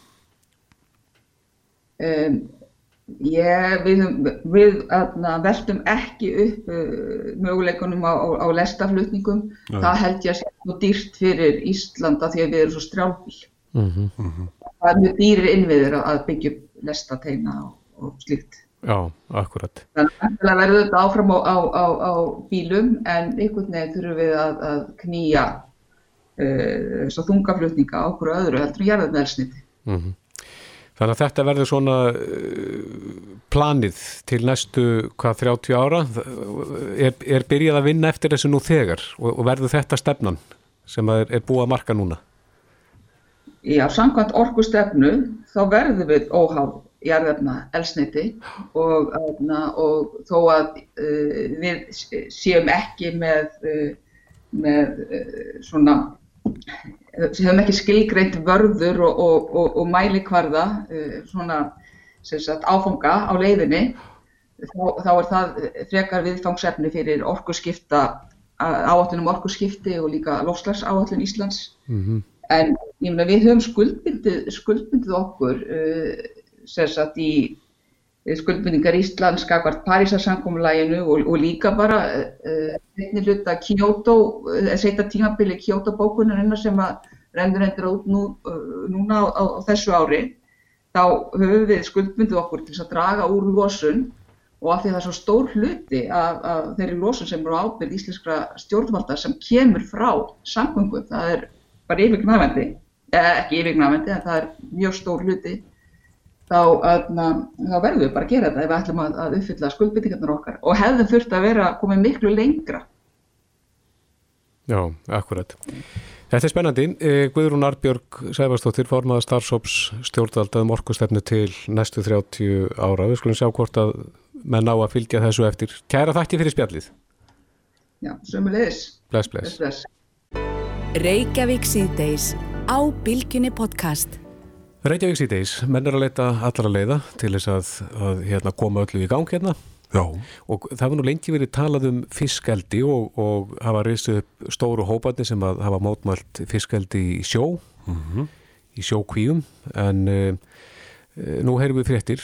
G: Um, ég, við við atna, veltum ekki upp möguleikunum á, á, á lestaflutningum. Nei. Það held ég að sé svo dýrt fyrir Íslanda því að við erum svo strjálbíl. Mm -hmm það er mjög dýri innviður að byggja upp lestateina og, og slíkt.
B: Já, akkurat.
G: Þannig að verður þetta áfram á, á, á, á bílum en einhvern veginn þurfum við að, að knýja uh, svo þungaflutninga á okkur öðru heldur en jarðarmeðelsniti. Mm -hmm.
B: Þannig að þetta verður svona uh, planið til næstu hvað 30 ára er, er byrjað að vinna eftir þessu nú þegar og, og verður þetta stefnan sem er, er búið að marka núna?
G: Já, samkvæmt orkustefnu þá verðum við óháð jarðefna elsniti og, og þó að uh, við séum ekki með, uh, með uh, svona, séum ekki skilgreint vörður og, og, og mælikvarða uh, svona sagt, áfanga á leiðinni, þá, þá er það frekar viðfangsefni fyrir orkuskipta, áallunum orkuskipti og líka lofslags áallun Íslands. Mm -hmm. En mena, við höfum skuldbundið, skuldbundið okkur uh, sagt, í skuldbundingar Íslands skakvart Parísarsankomlæginu og, og líka bara einnig uh, hluta Kyoto, uh, setja tímabili Kyoto bókunarinn sem að rendur hendur út nú, uh, núna á, á, á þessu ári, þá höfum við skuldbundið okkur til að draga úr losun og af því það er svo stór hluti af, af þeirri losun sem eru ábyrð íslenskra stjórnvalda sem kemur frá samgöngum, það er bara yfirgnafendi, eða ekki yfirgnafendi en það er mjög stór hluti þá, öðna, þá verðum við bara að gera þetta ef við ætlum að, að uppfylla skuldbyttingarnar okkar og hefðum þurft að vera komið miklu lengra
B: Já, akkurat Þetta er spennandi. Eh, Guðrún Arbjörg Sæfarstóttir, formaða starfsóps stjórnvaldaðum orkustefnu til næstu 30 ára. Við skulum sjá hvort að menn á að fylgja þessu eftir. Kæra þakki fyrir spjallið.
G: Já, sömulegis.
B: Bless, bless. bless.
A: Reykjavík síðdeis á Bilginni podcast.
B: Reykjavík síðdeis, menn er að leita allara leiða til þess að, að hérna, koma öllu í gang hérna.
C: Já.
B: Og það var nú lengi verið talað um fiskeldi og, og hafa reysið upp stóru hópandi sem að hafa mótmælt fiskeldi í sjó, mm -hmm. í sjókvíum, en uh, nú heyrum við fréttir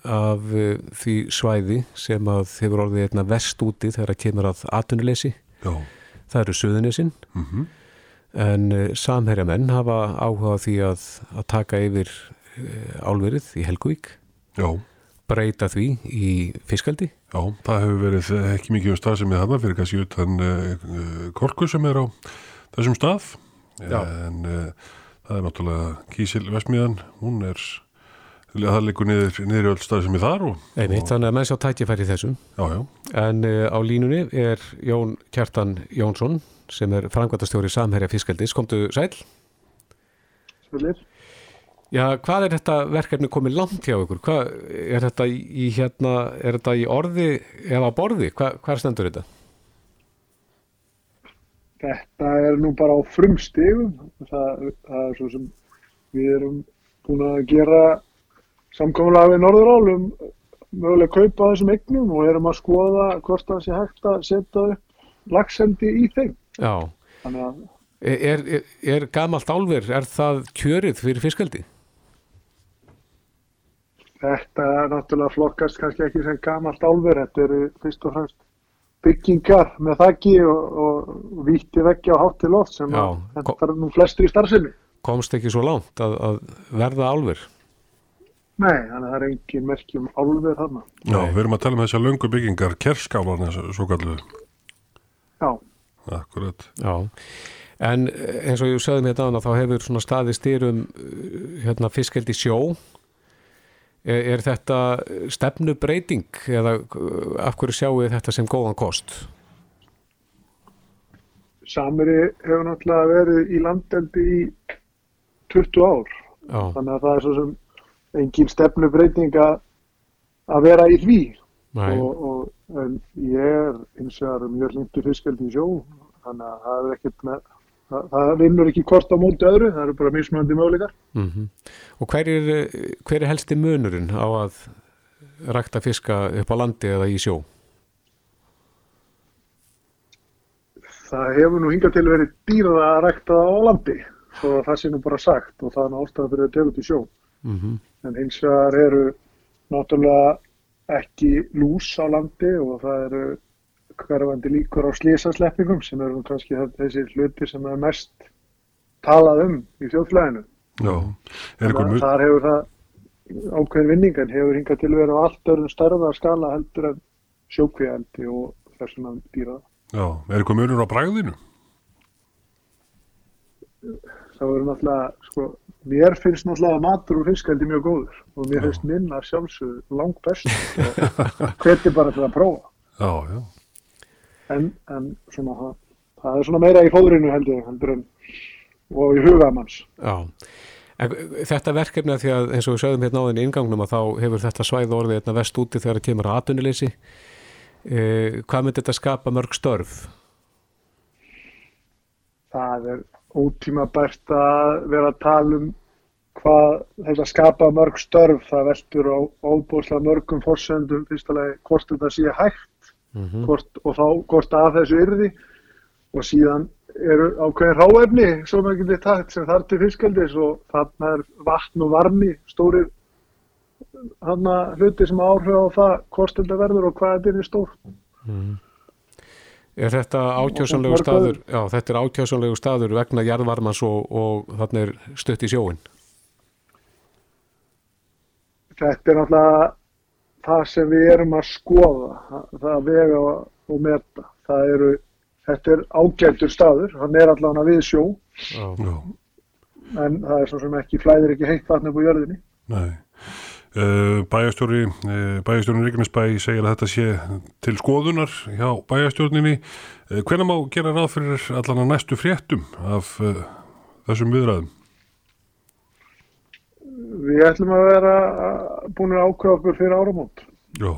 B: af uh, því svæði sem að hefur orðið einna vest úti þegar að kemur að atunuleysi. Það eru söðunisinn. Mhm. Mm en uh, samherja menn hafa áhugað því að, að taka yfir uh, álverið í Helgvík
C: Já.
B: breyta því í fiskaldi
C: Já, það hefur verið ekki mikið um stað sem er hana fyrir kannski utan uh, korku sem er á þessum stað Já. en það er náttúrulega Kísil Vestmiðan, hún er það leikur niður, niður í öll stað sem er þar og,
B: Einmitt, og... þannig að menn sjá tækifæri þessum
C: já, já.
B: en uh, á línunni er Jón Kjartan Jónsson sem er frangvæntastjóri Samherja Fiskaldis. Komdu sæl?
H: Svulir.
B: Já, hvað er þetta verkefni komið langt hjá ykkur? Hvað, er, þetta í, hérna, er þetta í orði eða borði? Hvað, hvað stendur þetta?
H: Þetta er nú bara á frumstegum. Það, það er svo sem við erum búin að gera samkominlega við Norðurálum mögulega kaupa þessum eignum og erum að skoða hvort það sé hægt að setja upp lagsendi í þeim.
B: Já.
H: Þannig að
B: Er, er, er gamalt álver, er það kjörið fyrir fiskaldi?
H: Þetta er náttúrulega flokkast kannski ekki sem gamalt álver, þetta eru fyrst og fremst byggingar með þakki og, og víti vekki á hátti loft sem
B: Já,
H: að þetta er nú flestir í starfsemi.
B: Komst ekki svo langt að, að verða álver?
H: Nei, þannig að það er engin merkjum álver þarna.
C: Já, við erum að tala um þessar löngu byggingar, kerskálarna svo kalluðu.
H: Já.
C: Akkurat.
B: Já, en eins og ég sagði mér þetta þá hefur svona staði styrum hérna, fiskeldi sjó. Er, er þetta stefnubreiting eða af hverju sjáu þetta sem góðan kost?
H: Samiri hefur náttúrulega verið í landeldi í 20 ár.
B: Já.
H: Þannig að það er svo sem engin stefnubreiting að vera í því. Og, og en ég og er mjög hlindur fiskeldi í sjó. Þannig að það er ekkert með, það, það vinnur ekki hvort á móti öðru, það eru bara mismunandi möguleikar.
B: Mm Og hver er, hver er helsti munurinn á að rækta fiska upp á landi eða í sjó?
H: Það hefur nú hingað til verið dýrað að rækta á landi, að það sé nú bara sagt og það er ástæða fyrir að tegja út í sjó.
B: Mm
H: En hins vegar eru náttúrulega ekki lús á landi og það eru hverfandi líkur á slísasleppingum sem eru kannski þessi hluti sem er mest talað um í þjóðflæðinu.
C: Já, er ykkur mun...
H: þar hefur það ákveðin vinning en hefur hingað til verið á allt öðrum stærðar skala heldur en sjókvíaldi og þessum að dýra.
C: Já, er ykkur munur á bræðinu?
H: Það verður náttúrulega, sko, mér finnst náttúrulega matur og fiskaldi mjög góður og mér finnst minna sjálfsögðu langt best og hveti bara til að prófa.
C: Já, já.
H: En, en svona, það, það er svona meira í fóðrinu heldur, heldur en og í hugamanns.
B: Já, en þetta verkefni að því að eins og við sögum hérna á þenni ingangnum að þá hefur þetta svæð orðið hérna vest úti þegar það kemur að atvinnuleysi. Eh, hvað myndi þetta skapa mörg störf?
H: Það er ótímabært að vera að tala um hvað þetta skapa mörg störf. Það veldur á óbúslega mörgum fórsöndum, fyrstulega hvort þetta sé hægt
B: Mm
H: hvort, og þá hvort að þessu yrði. Og síðan eru ákveðin ráefni svo maður getur takt sem þar til fiskaldis og þarna er vatn og varmi stórir hana hluti sem áhrif á það hvort þetta verður og hvað þetta er stór.
B: Er þetta átjásanlegu staður, já, þetta er átjásanlegu staður vegna jarðvarmans og, og þarna er stutt í sjóin.
H: Þetta er náttúrulega það sem við erum að skoða, það- að vega og meta. Það eru, þetta er ágættur staður, hann er allavega við sjó,
B: Já.
H: En það er svo sem ekki flæðir ekki heitt vatn upp á jörðinni.
C: nei. Uh, bæjastjóri, uh, bæjastjórin Ríknisbæ segir að þetta sé til skoðunar hjá bæjastjórninni. Uh, Hvenær má gera ráð fyrir allan að næstu fréttum af þessum viðræðum?
H: Við ætlum að vera búin að ákveða okkur fyrir áramót.
C: Já.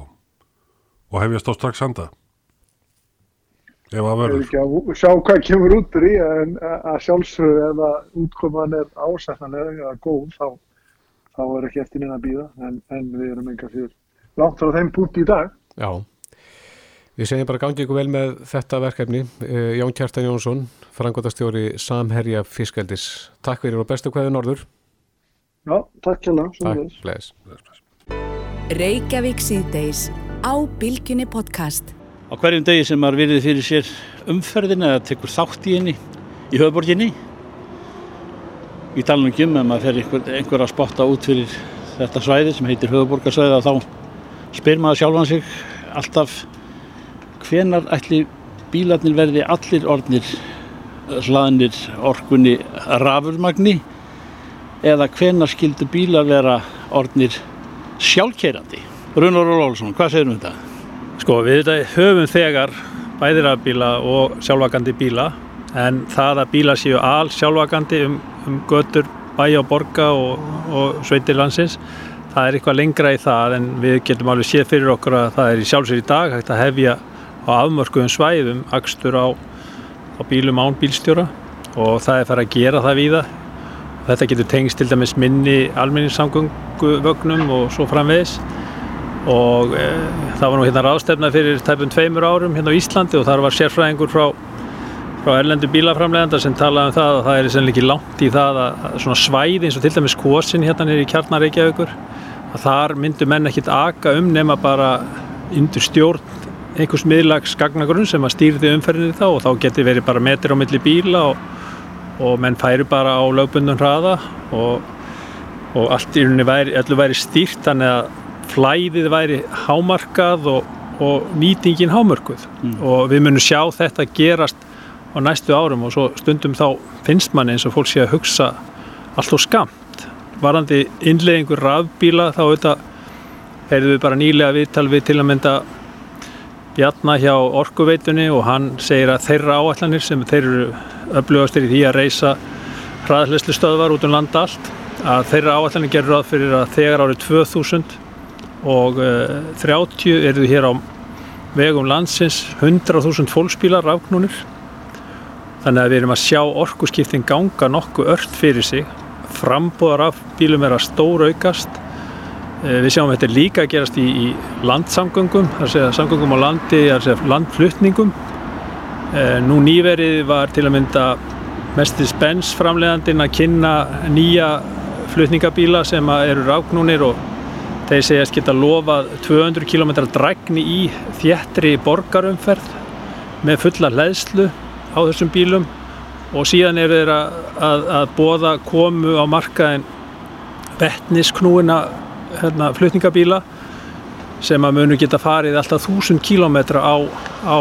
C: Og hefjast á strax handa? Ef að verður?
H: ekki að sjá hvað kemur út í, en að sjálfsögðu ef að útkoman er ásættanlega eða góð, þá, þá er ekki eftir neina að býða, en, en við erum enga fyrir langt frá þeim punkt í dag.
B: Já. Við segjum bara gangi ykkur vel með þetta verkefni. Eh, Jón Kjartan Jónsson, frangotastjóri Samherja Fiskaldis. Takk fyrir og bestu hverju norður.
H: Já, takk það.
B: Takk, bless.
A: Reykjavík síðdeis á Bilginni podcast.
I: á hverjum degi sem maður virði fyrir sér umferðina eða tekur þátt í henni í höfuborginni ég tala nú ekki um ef maður fer einhver, einhver að spotta út fyrir þetta svæði sem heitir höfuborgarsvæði þá spyr maður sjálfan sig alltaf hvenar ætli bílarnir verði allir orðnir hlaðnir orkunni rafurmagni eða hvenar skildu bílar vera orðnir sjálfkeirandi Runar Ólafsson, hvað segir um þetta?
J: Sko við þetta höfum þegar bæðirafbíla og sjálfvakandi bíla en það að bíla séu al sjálfvakandi um, um götur bæja og borga og, og sveitir landsins það er eitthvað lengra í það en við getum alveg séð fyrir okkur að það er í sjálfsvegar í dag hægt að hefja á afmörkuðum svæðum akstur á, á bílum án bílstjóra og það er farið að gera það víða þetta getur tengst til dæmis minni almenningssamgönguvögnum og svo framvegis. Og e, það var nú hérna ráðstefna fyrir tæpum tveimur árum hérna á Íslandi og þar var sérfræðingur frá, frá erlendu bílaframleganda sem talaði um það að það er sannlega ekki langt í það að, að svona svæði eins og til dæmis Kvosin hérna nýri í kjarnareikjaaukur að þar myndu menn ekkit aka um nema bara undir stjórn einhvers miðlags gagnagrunn sem að stýrði umferðinni þá og þá geti verið bara metir á milli bíla og, og menn færi bara á lögbundun hraða og, og allt í rauninni væri, væri stýrt þannig að flæðið væri hámarkað og, og nýtingin hámörkuð mm. og við munum sjá þetta gerast á næstu árum og svo stundum þá finnst mann eins og fólk sé að hugsa allt og skamt varandi innleggingur rafbíla þá auðvitað heyrðum við bara nýlega viðtal við til að mynda Bjarnar hjá Orkuveitunni og hann segir að þeirra áallanir sem þeir eru öflugastir í því að reysa hraðhleyslu stöðvar út um landa allt að þeirra áallanir gerur ráð fyrir að þegar árið 2000 og uh, eh, 30 eru hér á vegum landsins 100.000 fólksbílar rafknúnir þannig að við erum að sjá orkuskiptin ganga nokkuð ört fyrir sig. Frambúðar af bílum er að stóra aukast við sjáum að þetta er líka að gerast í, í landsamgöngum þar segja samgöngum á landi þar segja landflutningum. Uh, nú nýverið var til að mynda mestis Benz framlegandin að kynna nýja flutningabíla sem eru rafknúnir og Þeir segjast geta lofað 200 km drækni í þjættri borgarumferð með fulla hlæðslu á þessum bílum. Og síðan eru þeir að, að, að bóða komu á markaðin vettnisknúina hérna, flutningabíla sem að munu geta farið alltaf 1000 km á, á,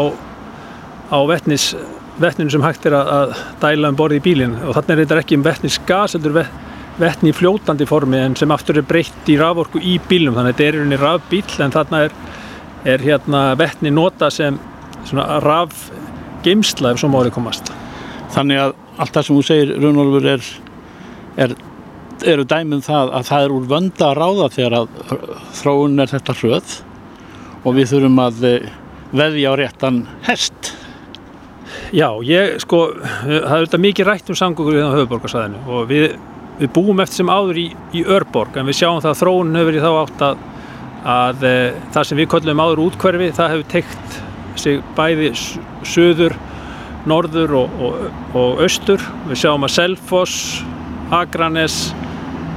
J: á vettnis, vettninu sem hægt er að, að dæla um borði í bílinn og þannig er þetta ekki um vettnisgas, þetta er vettni í fljótandi formi en sem aftur er breytt í raforku í bílum þannig að þetta er rauninni rafbíl en þarna er, er hérna vettni nota sem rafgeimsla ef svo mórið komast.
I: Þannig að allt það sem þú segir Rúnolfur er, eru dæmum það að það er úr vönda að ráða þegar að þróun er þetta hröð og við þurfum að eh, veðja á réttan hest.
J: Já, ég sko, það er þetta mikið rætt um samgókur við á höfuborgarsæðinu og við við búum eftir sem áður í, í Örborg en við sjáum það að þróun hefur verið þá átt að, að e, það sem við kollum áður útkverfi það hefur tekt sig bæði söður, norður og, og, og austur. Við sjáum að Selfoss, Akranes,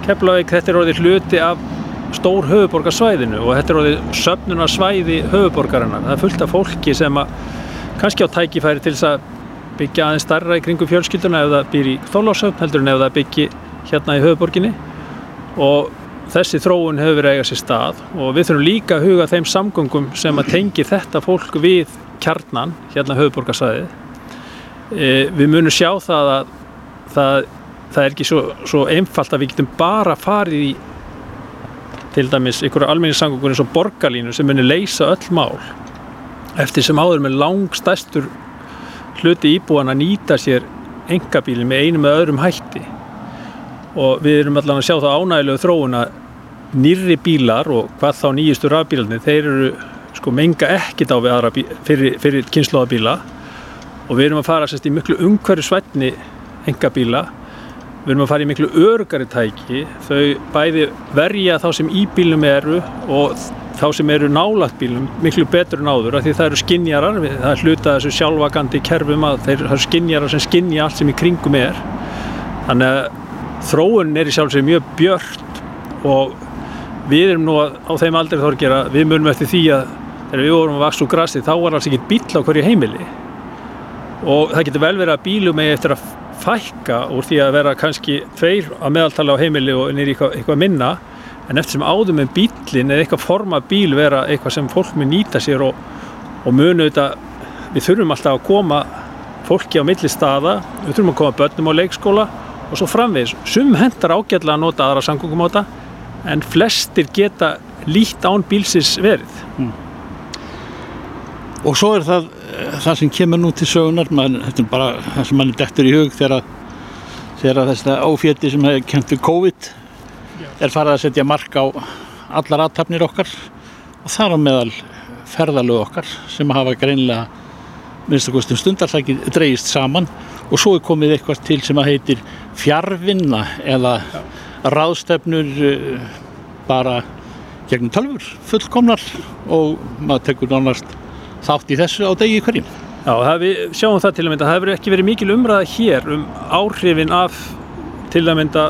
J: Keflavík, þetta er orðið hluti af stór höfuborgarsvæðinu og þetta er orðið söfnunarsvæði höfuborgarinnar. Það er fullt af fólki sem að kannski á tækifæri til þess að byggja aðeins starra í kringum fjölskylduna ef það býr í þólásöfn heldur en ef það byggi hérna í höfuborginni og þessi þróun hefur verið eigað sér stað og við þurfum líka að huga þeim samgöngum sem að tengi þetta fólk við kjarnan hérna höfuborgarsæði e, við munum sjá það að það, það er ekki svo, svo einfalt að við getum bara farið í til dæmis ykkur almenningssamgöngur eins og borgarlínu sem munir leysa öll mál eftir sem áður með langstæstur hluti íbúan að nýta sér engabíli með einu með öðrum hætti. Og við erum allan að sjá það ánægilegu þróun að nýri bílar og hvað þá nýjistu rafbílarnir, þeir eru sko menga ekkit á við aðra bí, fyrir, fyrir kynnslóðabíla og við erum að fara sérst í miklu umhverju svætni enga bíla við erum að fara í miklu örgari tæki. Þau bæði verja þá sem í bílum eru og þá sem eru nálagt bílum miklu betur en áður af því það eru skinnjarar, það er hluta þessu sjálfvagandi kerfum að þeir eru skinnjarar sem skinnja allt sem í kringum er. Þannig að þróun er í sjálfsveit mjög björnt og við erum nú á þeim aldrei þorgera, við munum eftir því að þegar við vorum að vaksa úr grassi þá var alls ekki bíl á hverju heimili. Og það getur vel verið að bílum eða eftir að fækka úr því að vera kannski tveir að meðaltala á heimili og nýri eitthvað, eitthvað minna en eftir sem áðum með bílinn eða eitthvað forma bíl vera eitthvað sem fólk mun nýta sér og, og munu þetta við þurfum alltaf að koma fólki á milli staða, við þurfum að koma börnum á leikskóla og svo framvegis. Sum hendar ágætlega að nota aðra samgöngumáta en flestir geta lít án bílsins verið. Mm.
I: Og svo er það það sem kemur nú til sögunar, maður, þetta er bara það sem mann er dektur í hug þegar, þegar þetta ófjöti sem hefur kent við COVID er farið að setja mark á allar aðtapnir okkar og þar á meðal ferðalög okkar sem hafa greinlega minnstakostum stundarsækir dreyist saman. Og svo er komið eitthvað til sem að heitir fjárvinna eða ráðstefnur uh, bara gegnum tölfur fullkomnar og maður tekur nánast þátt í þessu á degi hverjum.
J: Já, við sjáum það til að mynda, það hefur ekki verið mikil umræða hér um áhrifin af til að mynda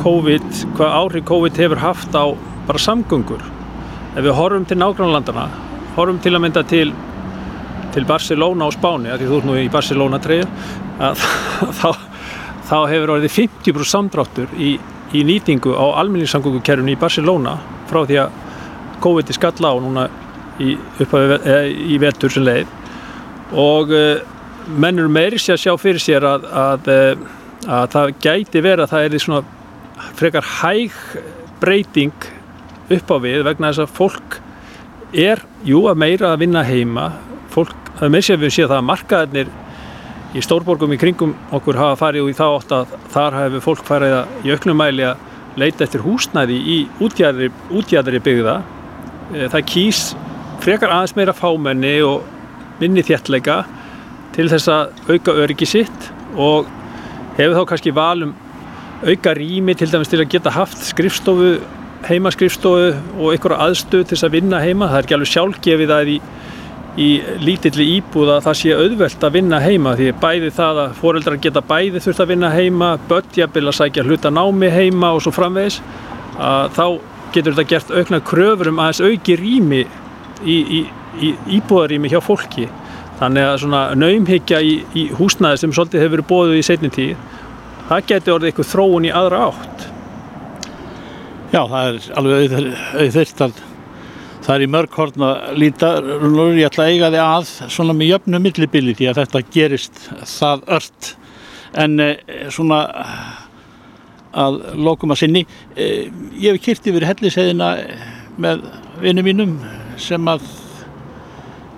J: COVID, hvað áhrif COVID hefur haft á bara samgöngur. Ef við horfum til nágrannlandana, horfum til að mynda til, til Barcelona á Spáni, því þú ert nú í Barcelona treyju, þá, þá hefur orðið 50% samdráttur í, í nýtingu á almenningssamgöngukerfinu í Barcelona frá því að COVID er skalla á núna í, í vetur sem leið. Og uh, menn eru meiri sér að sjá fyrir sér að, að, uh, að það gæti verið að það er svona frekar hæg breyting upp á við vegna þess að fólk er, jú, að meira að vinna heima. Fólk, það er meira sér að við séum það að markaðarnir í stórborgum í kringum okkur hafa farið og í þá átt að þar hefur fólk farið að í auknum mæli að leita eftir húsnæði í útjæðri, útjæðri byggða. Eh, það kýs frekar aðeins meira fámenni og minni þjertleika til þess að auka öryggi sitt og hefur þá kannski valum auka rými til dæmis til að geta haft skrifstofu, heimaskrifstofu og einhverja aðstöð til þess að vinna heima. Það er ekki alveg sjálfgefið að í, í lítilli íbúða það sé auðvelt að vinna heima því bæði það að foreldrar geta bæði þurft að vinna heima, börnjabil að sækja hluta námi heima og svo framvegis að þá getur þetta gert aukna kröfur um aðeins auki rými í, í í íbúðarými hjá fólki. Þannig að svona naumhyggja í, í húsnæði sem svolítið hefur verið bóðið í setni tíð það getur orðið eitthvað þróun í aðra átt.
I: Já, það er alveg auðvitað að það er í mörg horn að líta. Ég ætla að eiga þig að svona með jöfnu millibili því að þetta gerist það ört. En eh, svona að lokum að sinni eh, ég hef kýrt yfir helliseiðina með vinnum mínum sem að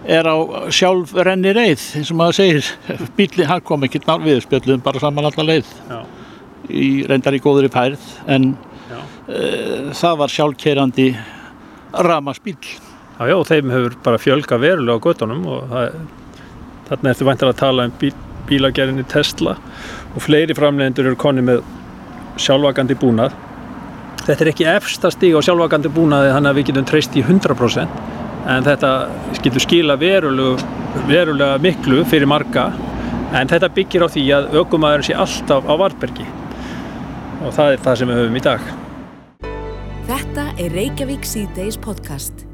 I: er á sjálf renni reið eins og maður segir. Bíli, hann kom ekki við spjöldum bara saman alla leið. Já. í reyndar í góður í pærð en uh, það var sjálfkerandi ramaspíl
J: Já, já, þeim hefur bara fjölga verulega á göttunum og það, þarna ertu vantilega að tala um bíl, bílagerðinni Tesla og fleiri framlegendur eru konni með sjálfvagandi búnað Þetta er ekki efsta stíg á sjálfvagandi búnaði þannig að við getum treyst í 100% en þetta skilur skila verulega, verulega miklu fyrir marga en þetta byggir á því að aukumæðurinn sé alltaf á vartbergi og það er það sem við höfum í dag.
A: Þetta er Reykjavík C-Days podcast.